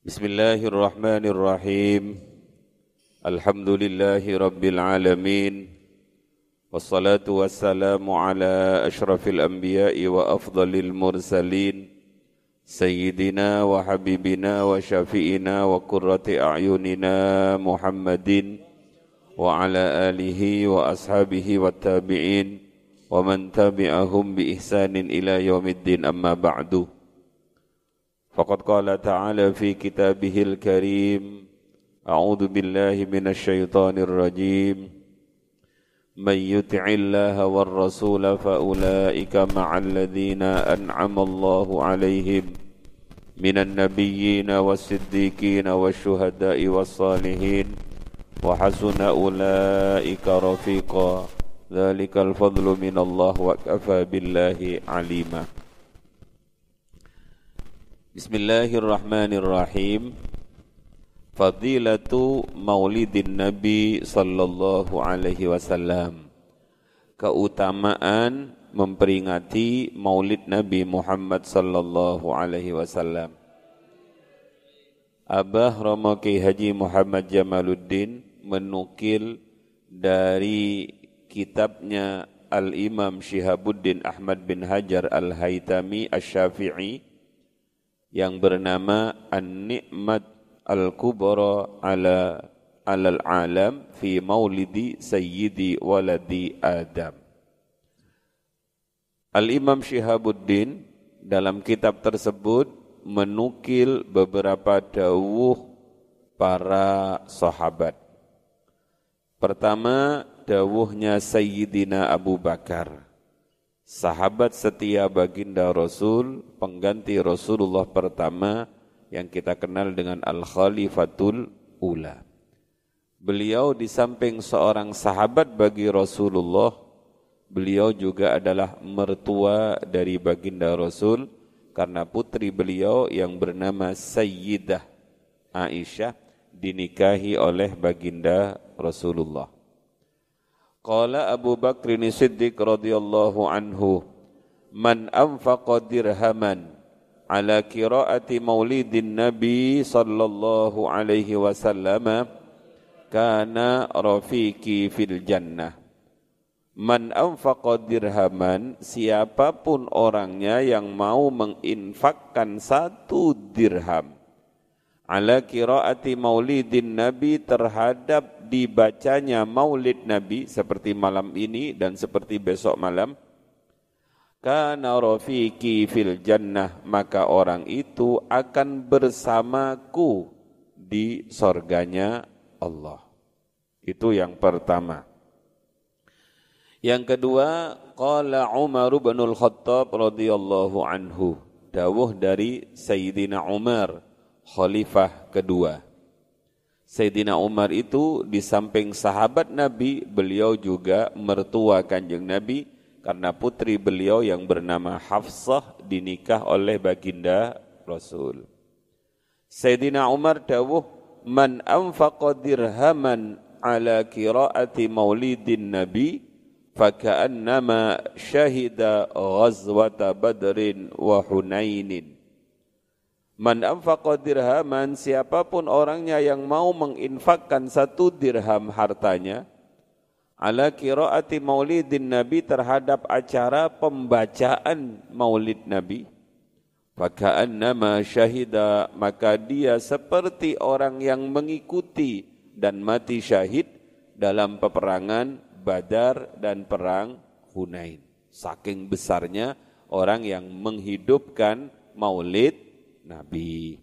بسم الله الرحمن الرحيم. الحمد لله رب العالمين. والصلاة والسلام على أشرف الأنبياء وأفضل المرسلين. سيدنا وحبيبنا وشفيئنا وقرة أعيننا محمد وعلى آله وأصحابه والتابعين ومن تبعهم بإحسان إلى يوم الدين. أما بعد فقد قال تعالى في كتابه الكريم أعوذ بالله من الشيطان الرجيم. من يطع الله والرسول فأولئك مع الذين أنعم الله عليهم من النبيين والصديقين والشهداء والصالحين وحسن أولئك رفيقا. ذلك الفضل من الله وكفى بالله عليما. Bismillahirrahmanirrahim. Fadilatu Maulidin Nabi sallallahu alaihi wasallam. Keutamaan memperingati Maulid Nabi Muhammad sallallahu alaihi wasallam. Abah Romo Ki Haji Muhammad Jamaluddin menukil dari kitabnya Al-Imam Syihabuddin Ahmad bin Hajar Al-Haytami Asy-Syafi'i yang bernama An-Ni'mat Al-Kubra ala alal alam fi maulidi sayyidi waladi Adam. Al-Imam Syihabuddin dalam kitab tersebut menukil beberapa dawuh para sahabat. Pertama, dawuhnya Sayyidina Abu Bakar sahabat setia baginda Rasul, pengganti Rasulullah pertama yang kita kenal dengan Al-Khalifatul Ula. Beliau di samping seorang sahabat bagi Rasulullah, beliau juga adalah mertua dari baginda Rasul karena putri beliau yang bernama Sayyidah Aisyah dinikahi oleh baginda Rasulullah. Qala Abu Bakr Siddiq radhiyallahu anhu Man anfaqa dirhaman ala qiraati maulidin Nabi sallallahu alaihi wasallam kana rafiqi fil jannah. Man anfaqa dirhaman siapa pun orangnya yang mau menginfakkan satu dirham ala qiraati maulidin Nabi terhadap dibacanya maulid Nabi seperti malam ini dan seperti besok malam, kana rafiqi fil jannah, maka orang itu akan bersamaku di sorganya Allah. Itu yang pertama. Yang kedua, qala Umar bin Al-Khattab radhiyallahu anhu. Dawuh dari Sayyidina Umar, khalifah kedua. Sayyidina Umar itu di samping sahabat Nabi, beliau juga mertua kanjeng Nabi karena putri beliau yang bernama Hafsah dinikah oleh baginda Rasul. Sayyidina Umar dawuh, Man anfaqa dirhaman ala kiraati maulidin Nabi, faka'annama syahida ghazwata badrin wa hunainin. Man anfaqa dirhaman, siapa pun orangnya yang mau menginfakkan satu dirham hartanya, ala kiraati maulidin Nabi terhadap acara pembacaan maulid Nabi, nama syahida, maka dia seperti orang yang mengikuti dan mati syahid dalam peperangan Badar dan perang Hunain. Saking besarnya orang yang menghidupkan maulid Nabi.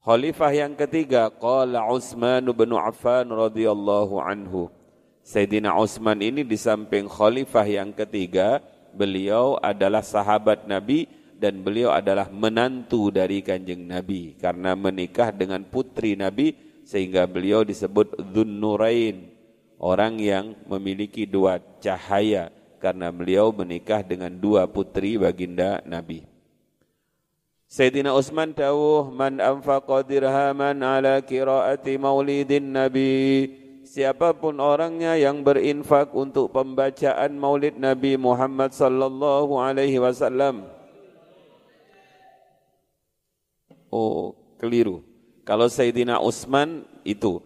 Khalifah yang ketiga, qala Utsman bin Affan radhiyallahu anhu. Sayyidina Utsman ini di samping khalifah yang ketiga, beliau adalah sahabat Nabi dan beliau adalah menantu dari Kanjeng Nabi karena menikah dengan putri Nabi sehingga beliau disebut Dzunnurain, orang yang memiliki dua cahaya karena beliau menikah dengan dua putri baginda Nabi. Sayyidina Utsman dawuh man anfaqa dirhaman ala qiraati maulidin nabi siapa pun orangnya yang berinfak untuk pembacaan maulid Nabi Muhammad sallallahu alaihi wasallam Oh, Keliru. Kalau Sayyidina Utsman itu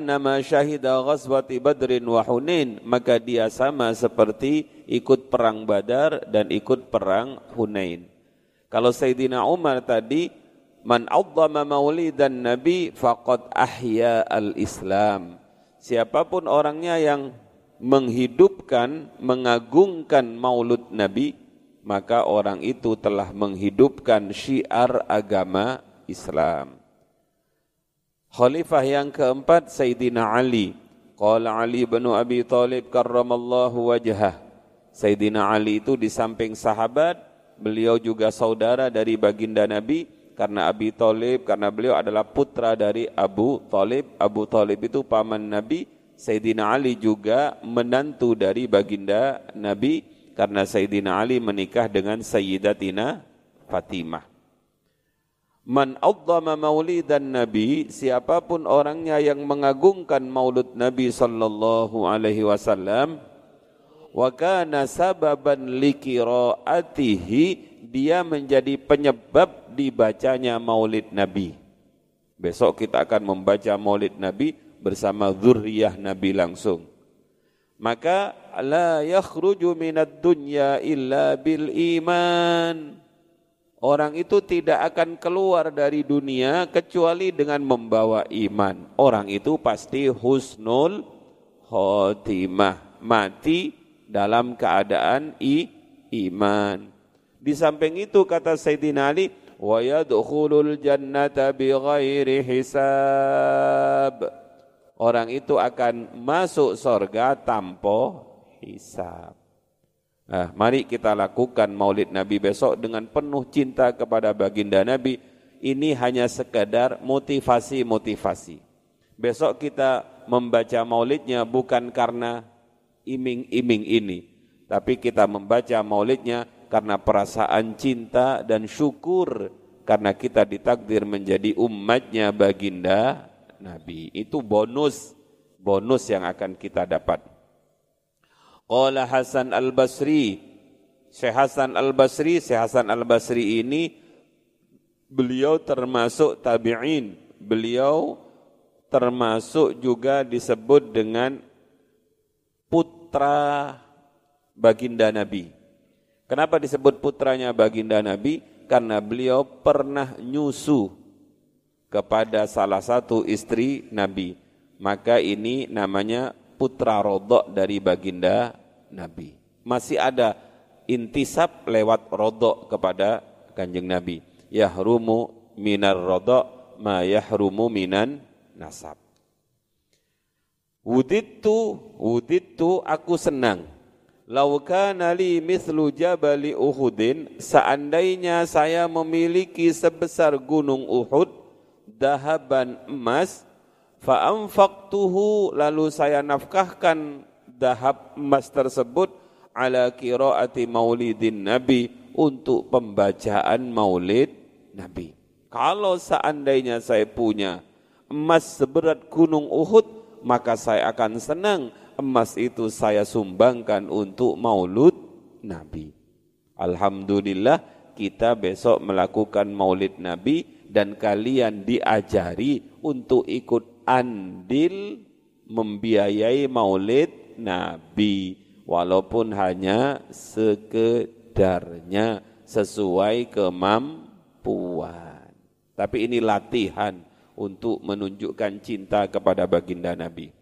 nama syahida ghazwati Badrin wa Hunain maka dia sama seperti ikut perang Badar dan ikut perang Hunain. Kalau Sayyidina Umar tadi man azzama maulidan nabi faqad ahya al-islam. Siapa pun orangnya yang menghidupkan, mengagungkan maulud nabi, maka orang itu telah menghidupkan syiar agama Islam. Khalifah yang keempat Sayyidina Ali. Qala Ali bin Abi Talib karramallahu wajhah. Sayyidina Ali itu di samping sahabat, beliau juga saudara dari baginda Nabi karena Abi Talib, karena beliau adalah putra dari Abu Talib. Abu Talib itu paman Nabi. Sayyidina Ali juga menantu dari baginda Nabi karena Sayyidina Ali menikah dengan Sayyidatina Fatimah. Man azzama maulidan Nabi, siapa pun orangnya yang mengagungkan maulud Nabi sallallahu alaihi wasallam, wa kana sababan likiraatihi, dia menjadi penyebab dibacanya maulid Nabi. Besok kita akan membaca maulid Nabi bersama zurriyah Nabi langsung. Maka la yakhruju minad dunya illa bil iman Orang itu tidak akan keluar dari dunia kecuali dengan membawa iman. Orang itu pasti husnul khotimah, mati dalam keadaan i, iman. Di samping itu kata Sayyidina Ali, wa yadkhulul jannata bighairi hisab. Orang itu akan masuk sorga tanpa hisab. Nah, mari kita lakukan maulid Nabi besok dengan penuh cinta kepada baginda Nabi. Ini hanya sekedar motivasi-motivasi. Besok kita membaca maulidnya bukan karena iming-iming ini. Tapi kita membaca maulidnya karena perasaan cinta dan syukur karena kita ditakdir menjadi umatnya baginda Nabi. Itu bonus, bonus yang akan kita dapat. Qala Hasan Al-Basri. Syekh Hasan Al-Basri, Syekh Hasan Al-Basri ini beliau termasuk tabi'in. Beliau termasuk juga disebut dengan putra baginda Nabi. Kenapa disebut putranya baginda Nabi? Karena beliau pernah nyusu kepada salah satu istri Nabi. Maka ini namanya putra rodok dari baginda Nabi. Masih ada intisab lewat rodok kepada kanjeng Nabi. Yahrumu minar rodok ma yahrumu minan nasab. Wuditu, wuditu aku senang. Laukana li mithlu jabali Uhudin, seandainya saya memiliki sebesar gunung Uhud, dahaban emas, Fa'amfaktuhu lalu saya nafkahkan dahab emas tersebut ala kiraati maulidin Nabi untuk pembacaan maulid Nabi. Kalau seandainya saya punya emas seberat gunung Uhud, maka saya akan senang emas itu saya sumbangkan untuk maulud Nabi. Alhamdulillah kita besok melakukan maulid Nabi dan kalian diajari untuk ikut andil membiayai maulid Nabi walaupun hanya sekedarnya sesuai kemampuan. Tapi ini latihan untuk menunjukkan cinta kepada baginda Nabi.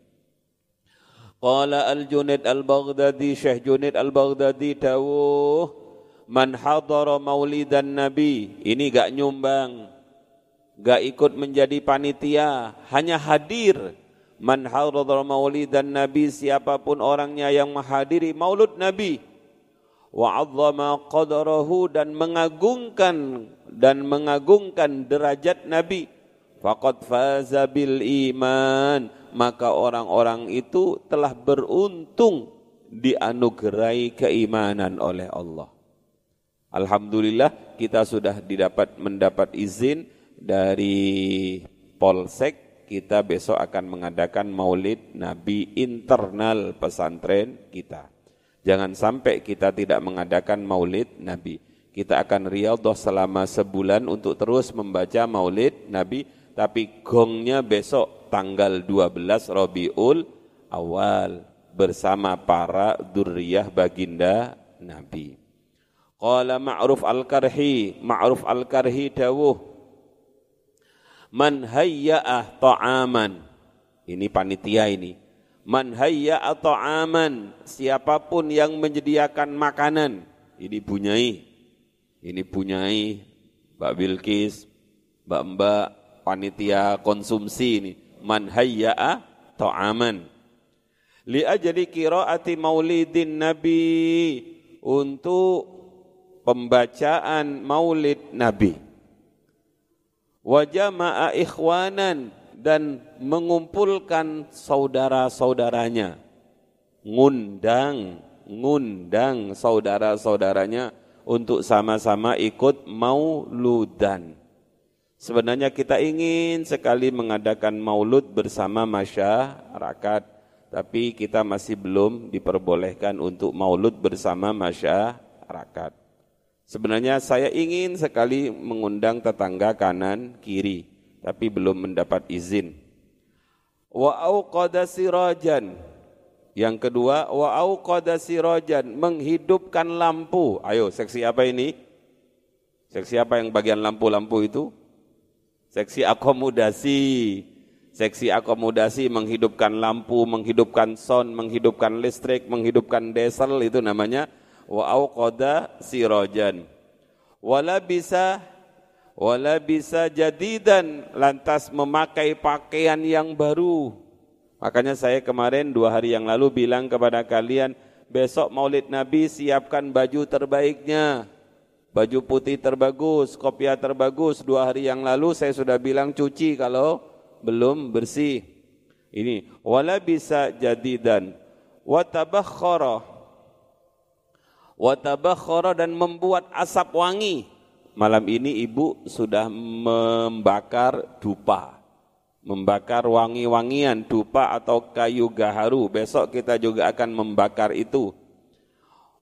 Qala Al-Junaid Al-Baghdadi Syekh Junaid Al-Baghdadi tahu man hadara maulidan Nabi ini gak nyumbang gak ikut menjadi panitia, hanya hadir. Man hadar maulidan Nabi, siapa pun orangnya yang menghadiri maulud Nabi. Wa azzama qadarahu dan mengagungkan dan mengagungkan derajat Nabi. Faqad faza bil iman. Maka orang-orang itu telah beruntung dianugerahi keimanan oleh Allah. Alhamdulillah kita sudah didapat mendapat izin dari Polsek kita besok akan mengadakan maulid Nabi internal pesantren kita. Jangan sampai kita tidak mengadakan maulid Nabi. kita akan riyadhah selama sebulan untuk terus membaca maulid Nabi, tapi gongnya besok tanggal 12 Rabiul Awal bersama para durriyah baginda Nabi. Qala Ma'ruf Al-Karhi, Ma'ruf Al-Karhi dawuh, Man hayya'ah ta'aman. Ini panitia ini. Man hayya'a ta'aman, siapa pun yang menyediakan makanan, ini bunyai ini punyai Mbak Bilkis, Mbak-mbak panitia konsumsi ini. Man hayya'a ta'aman. Li ajli qiraati maulidin nabi. Untuk pembacaan maulid nabi. Wa jama'a ikhwanan dan mengumpulkan saudara-saudaranya. Ngundang ngundang saudara-saudaranya untuk sama-sama ikut mauludan. Sebenarnya kita ingin sekali mengadakan maulud bersama masyarakat, tapi kita masih belum diperbolehkan untuk maulud bersama masyarakat. Sebenarnya saya ingin sekali mengundang tetangga kanan kiri, tapi belum mendapat izin. Wa auqada sirajan yang kedua, wa auqada sirajan, menghidupkan lampu. Ayo, seksi apa ini? Seksi apa yang bagian lampu-lampu itu? Seksi akomodasi. Seksi akomodasi menghidupkan lampu, menghidupkan sound, menghidupkan listrik, menghidupkan diesel itu namanya wa auqada sirajan. Wala bisa wala bisa jadidan lantas memakai pakaian yang baru Makanya saya kemarin dua hari yang lalu bilang kepada kalian, besok maulid Nabi siapkan baju terbaiknya. Baju putih terbagus, kopiah terbagus. Dua hari yang lalu saya sudah bilang cuci kalau belum bersih. Ini, wala bisa jadi dan watabakhara watabakhara dan membuat asap wangi. Malam ini ibu sudah membakar dupa membakar wangi-wangian dupa atau kayu gaharu. Besok kita juga akan membakar itu.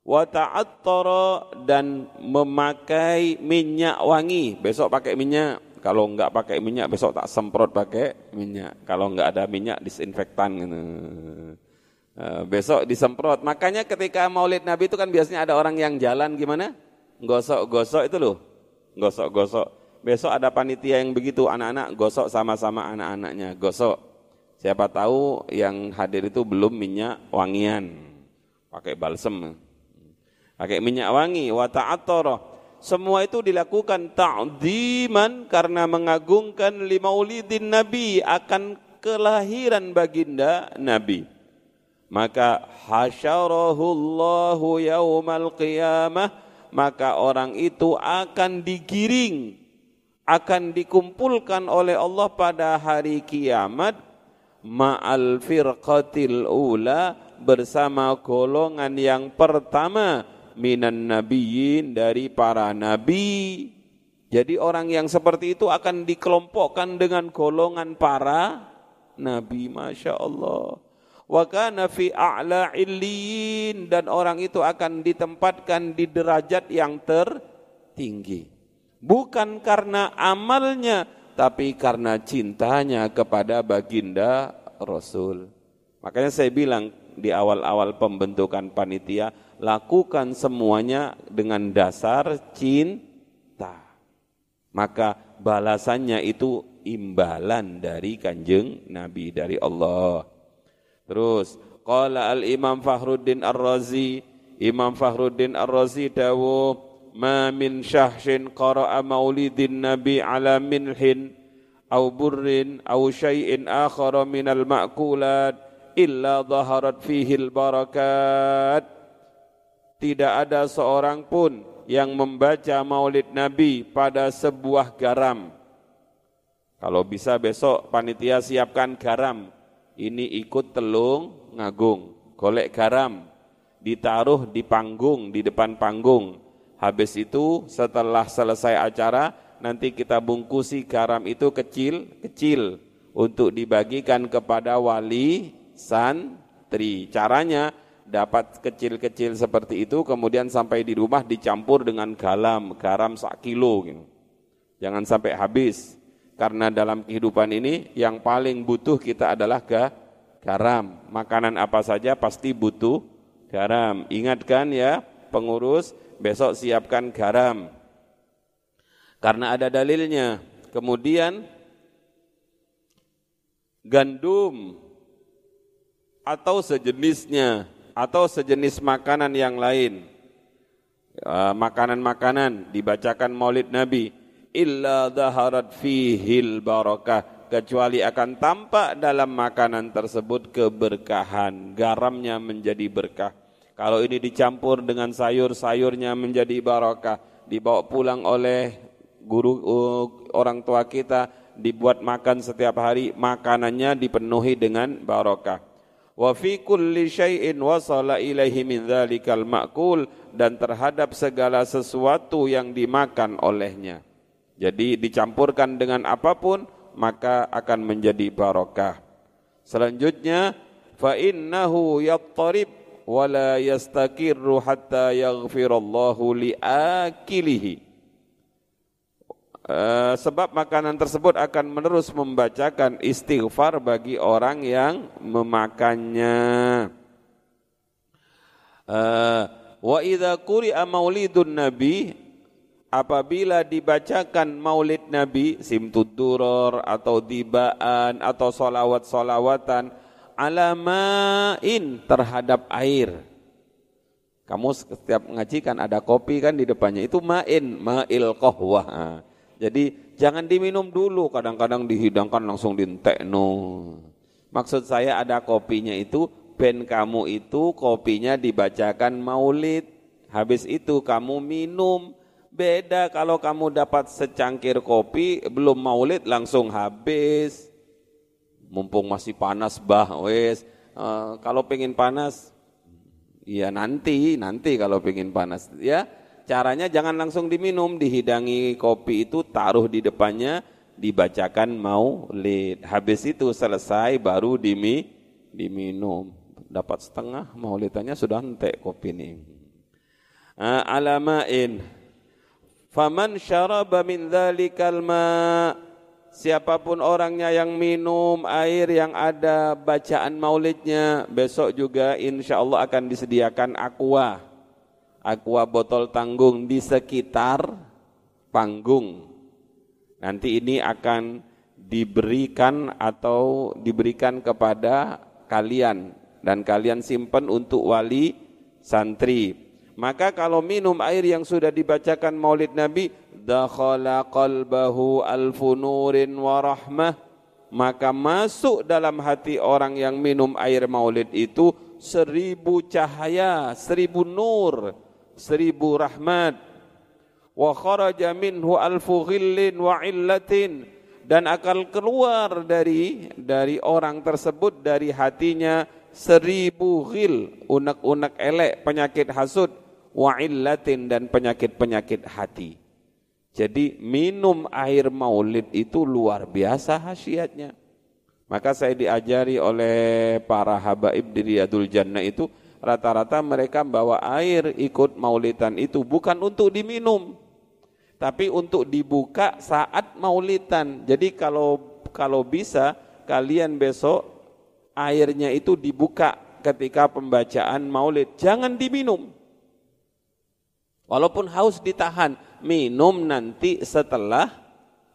Wa ta'attara dan memakai minyak wangi. Besok pakai minyak. Kalau enggak pakai minyak besok tak semprot pakai minyak. Kalau enggak ada minyak disinfektan gitu. Eh, besok disemprot. Makanya ketika Maulid Nabi itu kan biasanya ada orang yang jalan gimana? Gosok-gosok itu loh. Gosok-gosok besok ada panitia yang begitu anak-anak gosok sama-sama anak-anaknya gosok siapa tahu yang hadir itu belum minyak wangian pakai balsem pakai minyak wangi wa ta'attara semua itu dilakukan ta'diman karena mengagungkan limaulidin nabi akan kelahiran baginda nabi. Maka hasyarahullahu yaumal qiyamah maka orang itu akan digiring akan dikumpulkan oleh Allah pada hari kiamat ma'al firqatil ula bersama golongan yang pertama minan nabiyyin dari para nabi. Jadi orang yang seperti itu akan dikelompokkan dengan golongan para nabi, Masya Allah. Wa kana fi a'la illin dan orang itu akan ditempatkan di derajat yang tertinggi bukan karena amalnya tapi karena cintanya kepada baginda Rasul. Makanya saya bilang di awal-awal pembentukan panitia, lakukan semuanya dengan dasar cinta. Maka balasannya itu imbalan dari kanjeng Nabi dari Allah. Terus, qala al-imam Fahruddin ar-Razi, Imam Fahruddin ar-Razi dawu, ma min syahsin qara'a maulidin Nabi ala minhin, au burrin, au syai'in akhara minal ma'kulat, illa zaharat fihi al-barakat tidak ada seorang pun yang membaca maulid Nabi pada sebuah garam. Kalau bisa besok panitia siapkan garam. Ini ikut telung ngagung, golek garam, ditaruh di panggung, di depan panggung Habis itu setelah selesai acara nanti kita bungkusi garam itu kecil-kecil untuk dibagikan kepada wali santri. Caranya dapat kecil-kecil seperti itu, kemudian sampai di rumah dicampur dengan garam, garam sak kilo. Gitu. Jangan sampai habis, karena dalam kehidupan ini yang paling butuh kita adalah ga, garam. Makanan apa saja pasti butuh garam. Ingatkan ya pengurus, besok siapkan garam. Karena ada dalilnya. Kemudian gandum atau sejenisnya atau sejenis makanan yang lain. Ya, makanan-makanan dibacakan maulid Nabi. Illa zaharat fihil barakah kecuali akan tampak dalam makanan tersebut keberkahan. Garamnya menjadi berkah. Kalau ini dicampur dengan sayur-sayurnya menjadi barakah dibawa pulang oleh guru uh, orang tua kita. Dibuat makan setiap hari makanannya dipenuhi dengan barakah wa fi kulli syai'in wasala ilaihi min dzalikal ma'kul dan terhadap segala sesuatu yang dimakan olehnya. Jadi dicampurkan dengan apa pun maka akan menjadi barokah. Selanjutnya fa innahu yattarib wa la yastakirru hatta yaghfirallahu li akilihi. Uh, sebab makanan tersebut akan menerus membacakan istighfar bagi orang yang memakannya. Uh, wa idza quri'a maulidun nabi apabila dibacakan maulid nabi simtud duror atau dibaan atau solawat-solawatan alamain terhadap air. Kamu setiap ngaji kan ada kopi kan di depannya itu main, ma'il qahwah. Jadi jangan diminum dulu, kadang-kadang dihidangkan langsung dintekno. Maksud saya ada kopinya itu, ben kamu itu kopinya dibacakan maulid. Habis itu kamu minum. Beda kalau kamu dapat secangkir kopi, belum maulid langsung habis. Mumpung masih panas bah, wes. Uh, kalau pengen panas, ya nanti, nanti kalau pengen panas. Ya, caranya jangan langsung diminum, dihidangi kopi itu taruh di depannya, dibacakan maulid. Habis itu selesai baru dimi, diminum. Dapat setengah maulidannya sudah entek kopi ini. Uh, alamain. Faman syaraba min dzalikal ma' Siapa pun orangnya yang minum air yang ada bacaan maulidnya Besok juga insya Allah akan disediakan aqua aqua botol tanggung di sekitar panggung. Nanti ini akan diberikan atau diberikan kepada kalian dan kalian simpan untuk wali santri. Maka kalau minum air yang sudah dibacakan Maulid Nabi, dakhala qalbahu alfu nurin wa rahmah, maka masuk dalam hati orang yang minum air Maulid itu seribu cahaya, seribu nur seribu rahmat. Wa kharaja minhu alfu ghillin wa illatin. Dan akan keluar dari dari orang tersebut dari hatinya seribu ghil unek-unek elek penyakit hasud. Wa illatin dan penyakit-penyakit hati. Jadi minum air maulid itu luar biasa khasiatnya. Maka saya diajari oleh para habaib di Riyadul Jannah itu rata-rata mereka bawa air ikut maulidan itu bukan untuk diminum tapi untuk dibuka saat maulidan. Jadi kalau kalau bisa kalian besok airnya itu dibuka ketika pembacaan maulid. Jangan diminum. Walaupun haus ditahan minum nanti setelah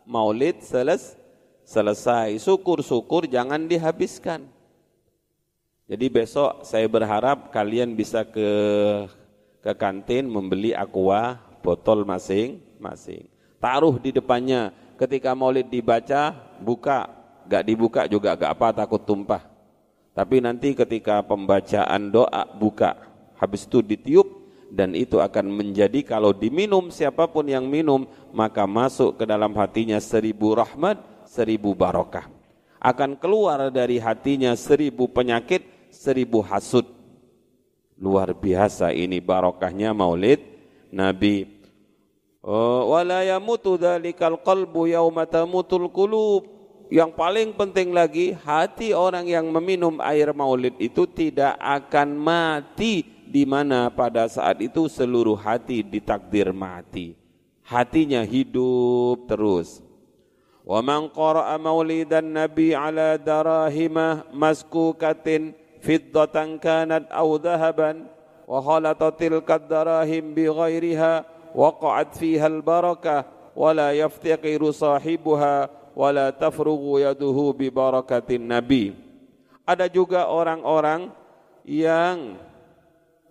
maulid seles, selesai. Syukur-syukur jangan dihabiskan jadi besok saya berharap kalian bisa ke ke kantin membeli aqua botol masing-masing. Taruh di depannya ketika maulid dibaca, buka. Gak dibuka juga gak apa takut tumpah. Tapi nanti ketika pembacaan doa buka, habis itu ditiup dan itu akan menjadi kalau diminum siapa pun yang minum maka masuk ke dalam hatinya seribu rahmat, seribu barokah. Akan keluar dari hatinya seribu penyakit, seribu hasud. Luar biasa ini barokahnya maulid Nabi. Oh, wala yamutu dzalikal qalbu yauma tamutul qulub yang paling penting lagi, hati orang yang meminum air maulid itu tidak akan mati di mana pada saat itu seluruh hati ditakdir mati. Hatinya hidup terus. Wa man qara'a maulidan nabi ala darahimah maskukatin khalatat tilka darahim bi ghairiha waqa'at fiha al barakah wa la yaftaqiru sahibuha wala tafrughu yaduhu bi barakatin nabi. Ada juga orang-orang yang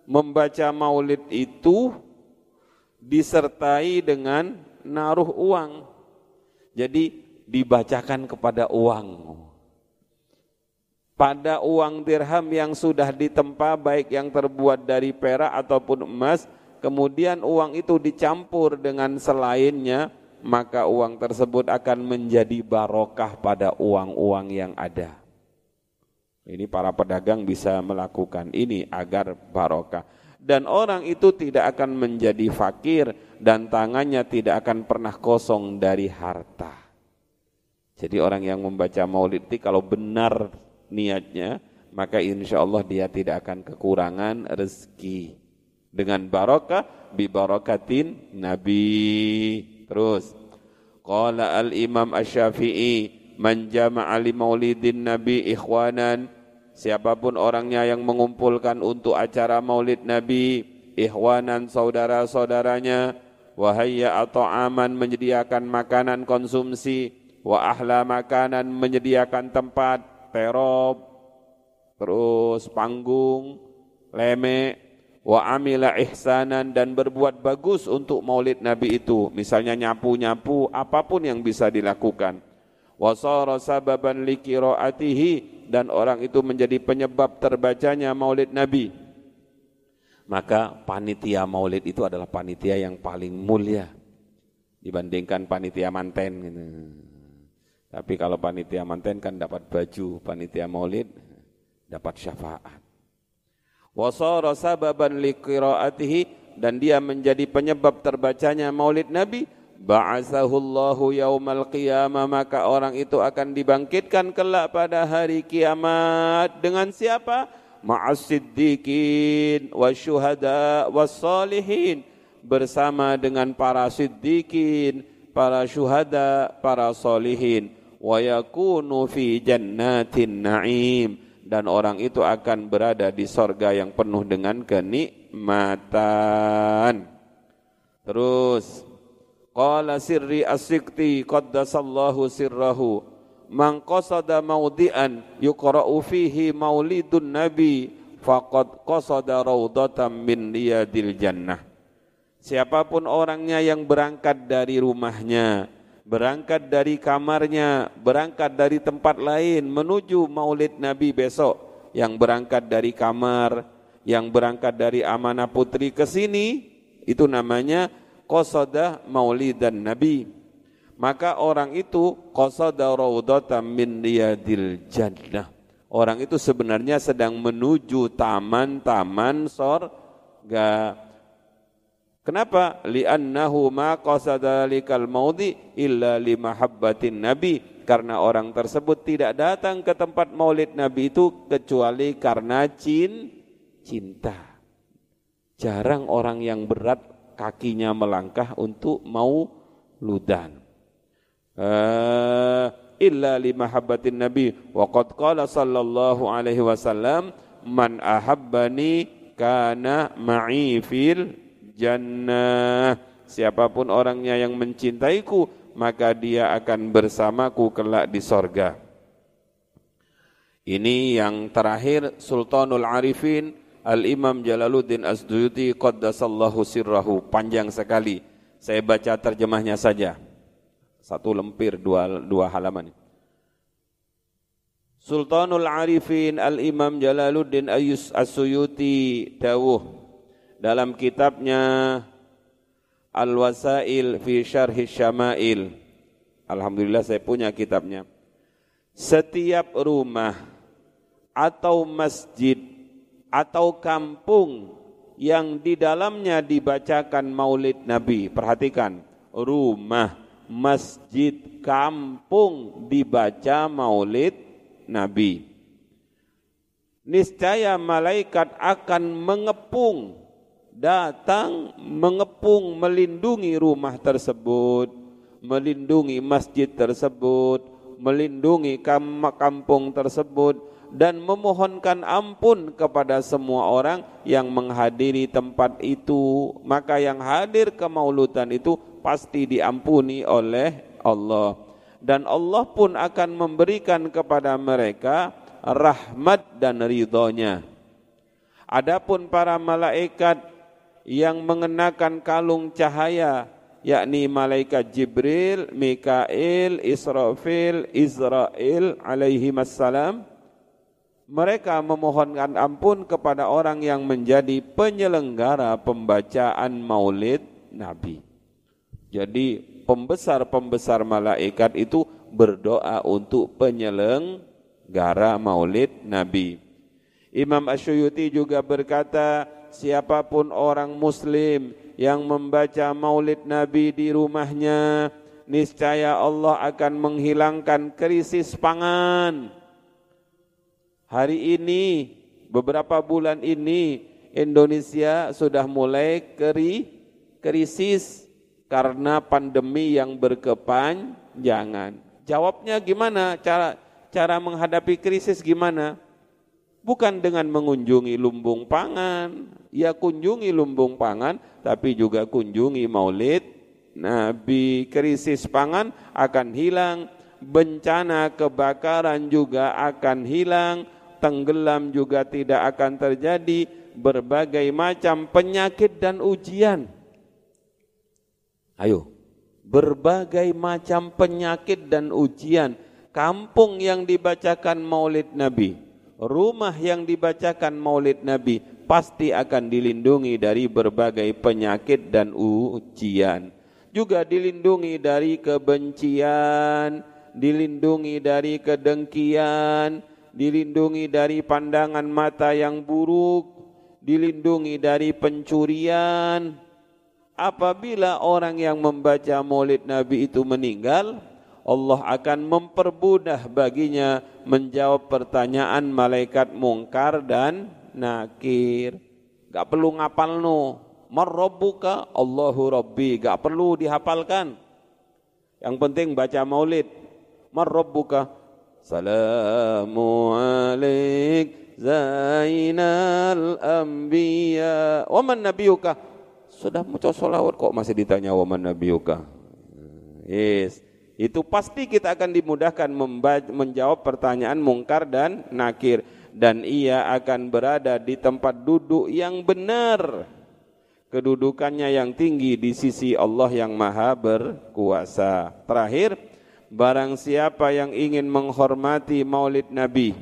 membaca maulid itu disertai dengan naruh uang. Jadi dibacakan kepada uang. Pada uang dirham yang sudah ditempa baik yang terbuat dari perak ataupun emas, kemudian uang itu dicampur dengan selainnya, maka uang tersebut akan menjadi barokah pada uang-uang yang ada. Ini para pedagang bisa melakukan ini agar barokah. Dan orang itu tidak akan menjadi fakir dan tangannya tidak akan pernah kosong dari harta. Jadi orang yang membaca maulid itu kalau benar niatnya, maka insya Allah dia tidak akan kekurangan rezeki. Dengan barokah, bi barokatin Nabi. Terus qala al Imam Asy-Syafi'i man jama'a li maulidin nabi ikhwanan siapa pun orangnya yang mengumpulkan untuk acara maulid nabi ikhwanan saudara-saudaranya wahayya atau aman menyediakan makanan konsumsi wa ahla makanan menyediakan tempat terop terus panggung lemek wa amila ihsanan dan berbuat bagus untuk maulid Nabi itu. Misalnya nyapu-nyapu apa pun yang bisa dilakukan. Wa sara sababan liqiraatihi dan orang itu menjadi penyebab terbacanya maulid Nabi. Maka panitia maulid itu adalah panitia yang paling mulia dibandingkan panitia manten gitu. Tapi kalau panitia manten kan dapat baju, panitia maulid dapat syafaat. Wasara sababan liqiraatihi dan dia menjadi penyebab terbacanya maulid Nabi ba'asahullahu yaumal qiyamah maka orang itu akan dibangkitkan kelak pada hari kiamat. Dengan siapa? Ma'as siddiqin wasyuhada wassalihin bersama dengan para siddiqin para syuhada para solihin wa yakunu fi jannatin na'im dan orang itu akan berada di sorga yang penuh dengan kenikmatan. Terus qala sirri as-sikti qaddasallahu sirrahu man qasada maudian yuqra'u fihi maulidun nabi faqad qasada raudatan min riyadil jannah. Siapa pun orangnya yang berangkat dari rumahnya berangkat dari kamarnya, berangkat dari tempat lain menuju maulid Nabi besok, yang berangkat dari kamar, yang berangkat dari amanah putri ke sini, itu namanya qasada maulidan Nabi. Maka orang itu qasada raudatan min riyadil jannah. Orang itu sebenarnya sedang menuju taman-taman sorga Kenapa? Li'annahu ma qasada likal maudi illa li mahabbatin nabi. Karena orang tersebut tidak datang ke tempat maulid nabi itu kecuali karena cin, cinta. Jarang orang yang berat kakinya melangkah untuk mau ludan. Uh, illa li mahabbatin nabi. Wa qad qala sallallahu alaihi wasallam man ahabbani kana ma'i fil jannah. Siapa pun orangnya yang mencintaiku maka dia akan bersamaku kelak di sorga. Ini yang terakhir Sultanul Arifin Al-Imam Jalaluddin Asduyuti Qaddasallahu sirrahu. Panjang sekali. Saya baca terjemahnya saja. Satu lempir dua, dua halaman. Sultanul Arifin Al-Imam Jalaluddin Ayus As-Suyuti Dawuh dalam kitabnya Al-Wasail fi Syarhi Syama'il. Alhamdulillah saya punya kitabnya. Setiap rumah atau masjid atau kampung yang di dalamnya dibacakan maulid Nabi. Perhatikan, rumah, masjid kampung dibaca maulid Nabi. Niscaya malaikat akan mengepung, datang mengepung melindungi rumah tersebut, melindungi masjid tersebut, melindungi kampung tersebut dan memohonkan ampun kepada semua orang yang menghadiri tempat itu. Maka yang hadir ke mauludan itu pasti diampuni oleh Allah dan Allah pun akan memberikan kepada mereka rahmat dan ridhonya. Adapun para malaikat yang mengenakan kalung cahaya yakni malaikat Jibril, Mikail, Israfil, Israel alaihi wassalam mereka memohonkan ampun kepada orang yang menjadi penyelenggara pembacaan maulid Nabi. Jadi pembesar-pembesar malaikat itu berdoa untuk penyelenggara maulid Nabi. Imam Asyuyuti juga berkata, siapa pun orang muslim yang membaca maulid Nabi di rumahnya, niscaya Allah akan menghilangkan krisis pangan. Hari ini, beberapa bulan ini, Indonesia sudah mulai keri, krisis karena pandemi yang berkepanjangan. Jawabnya gimana? Cara cara menghadapi krisis gimana? Bukan dengan mengunjungi lumbung pangan, ya kunjungi lumbung pangan, tapi juga kunjungi maulid Nabi. Krisis pangan akan hilang, bencana kebakaran juga akan hilang, tenggelam juga tidak akan terjadi, berbagai macam penyakit dan ujian. Ayo, berbagai macam penyakit dan ujian, kampung yang dibacakan maulid Nabi, rumah yang dibacakan maulid Nabi, pasti akan dilindungi dari berbagai penyakit dan ujian. Juga dilindungi dari kebencian, dilindungi dari kedengkian, dilindungi dari pandangan mata yang buruk, dilindungi dari pencurian, apabila orang yang membaca maulid Nabi itu meninggal, Allah akan mempermudah baginya menjawab pertanyaan malaikat mungkar dan nakir. Gak perlu ngapal no. Marrabbuka Allahu Rabbi. Gak perlu dihafalkan. Yang penting baca maulid. Marrabbuka. Salamu alaik Zainal Anbiya. Wa man nabiyuka? Sudah mau kok masih ditanya waman nabiuka. Yes. Itu pasti kita akan dimudahkan menjawab pertanyaan mungkar dan nakir. Dan ia akan berada di tempat duduk yang benar. Kedudukannya yang tinggi di sisi Allah yang maha berkuasa. Terakhir, barang siapa yang ingin menghormati maulid Nabi,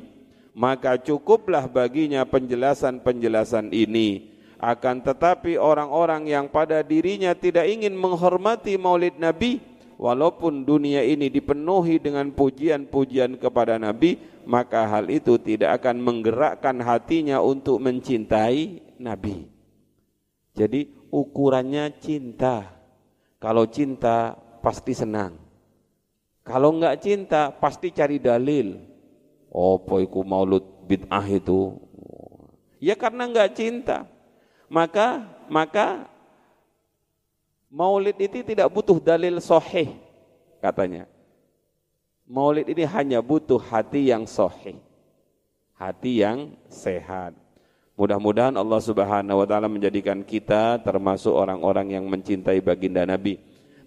maka cukuplah baginya penjelasan-penjelasan ini akan tetapi orang-orang yang pada dirinya tidak ingin menghormati maulid Nabi, walaupun dunia ini dipenuhi dengan pujian-pujian kepada Nabi, maka hal itu tidak akan menggerakkan hatinya untuk mencintai Nabi. Jadi ukurannya cinta. Kalau cinta pasti senang. Kalau enggak cinta pasti cari dalil. Oh, poiku maulud bid'ah itu. Ya karena enggak cinta maka maka maulid itu tidak butuh dalil sahih katanya. Maulid ini hanya butuh hati yang sahih. Hati yang sehat. Mudah-mudahan Allah Subhanahu wa taala menjadikan kita termasuk orang-orang yang mencintai baginda Nabi.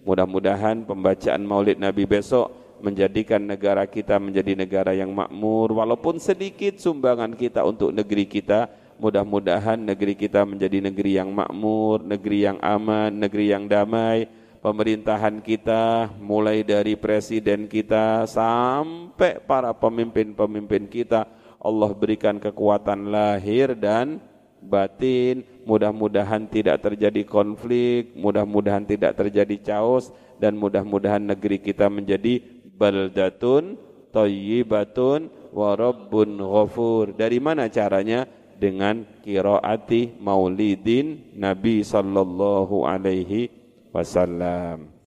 Mudah-mudahan pembacaan Maulid Nabi besok menjadikan negara kita menjadi negara yang makmur walaupun sedikit sumbangan kita untuk negeri kita Mudah-mudahan negeri kita menjadi negeri yang makmur, negeri yang aman, negeri yang damai. Pemerintahan kita mulai dari presiden kita sampai para pemimpin-pemimpin kita Allah berikan kekuatan lahir dan batin. Mudah-mudahan tidak terjadi konflik, mudah-mudahan tidak terjadi chaos dan mudah-mudahan negeri kita menjadi baldatun thayyibatun wa rabbun ghafur. Dari mana caranya? Dengan kiraati maulidin Nabi sallallahu alaihi wasallam.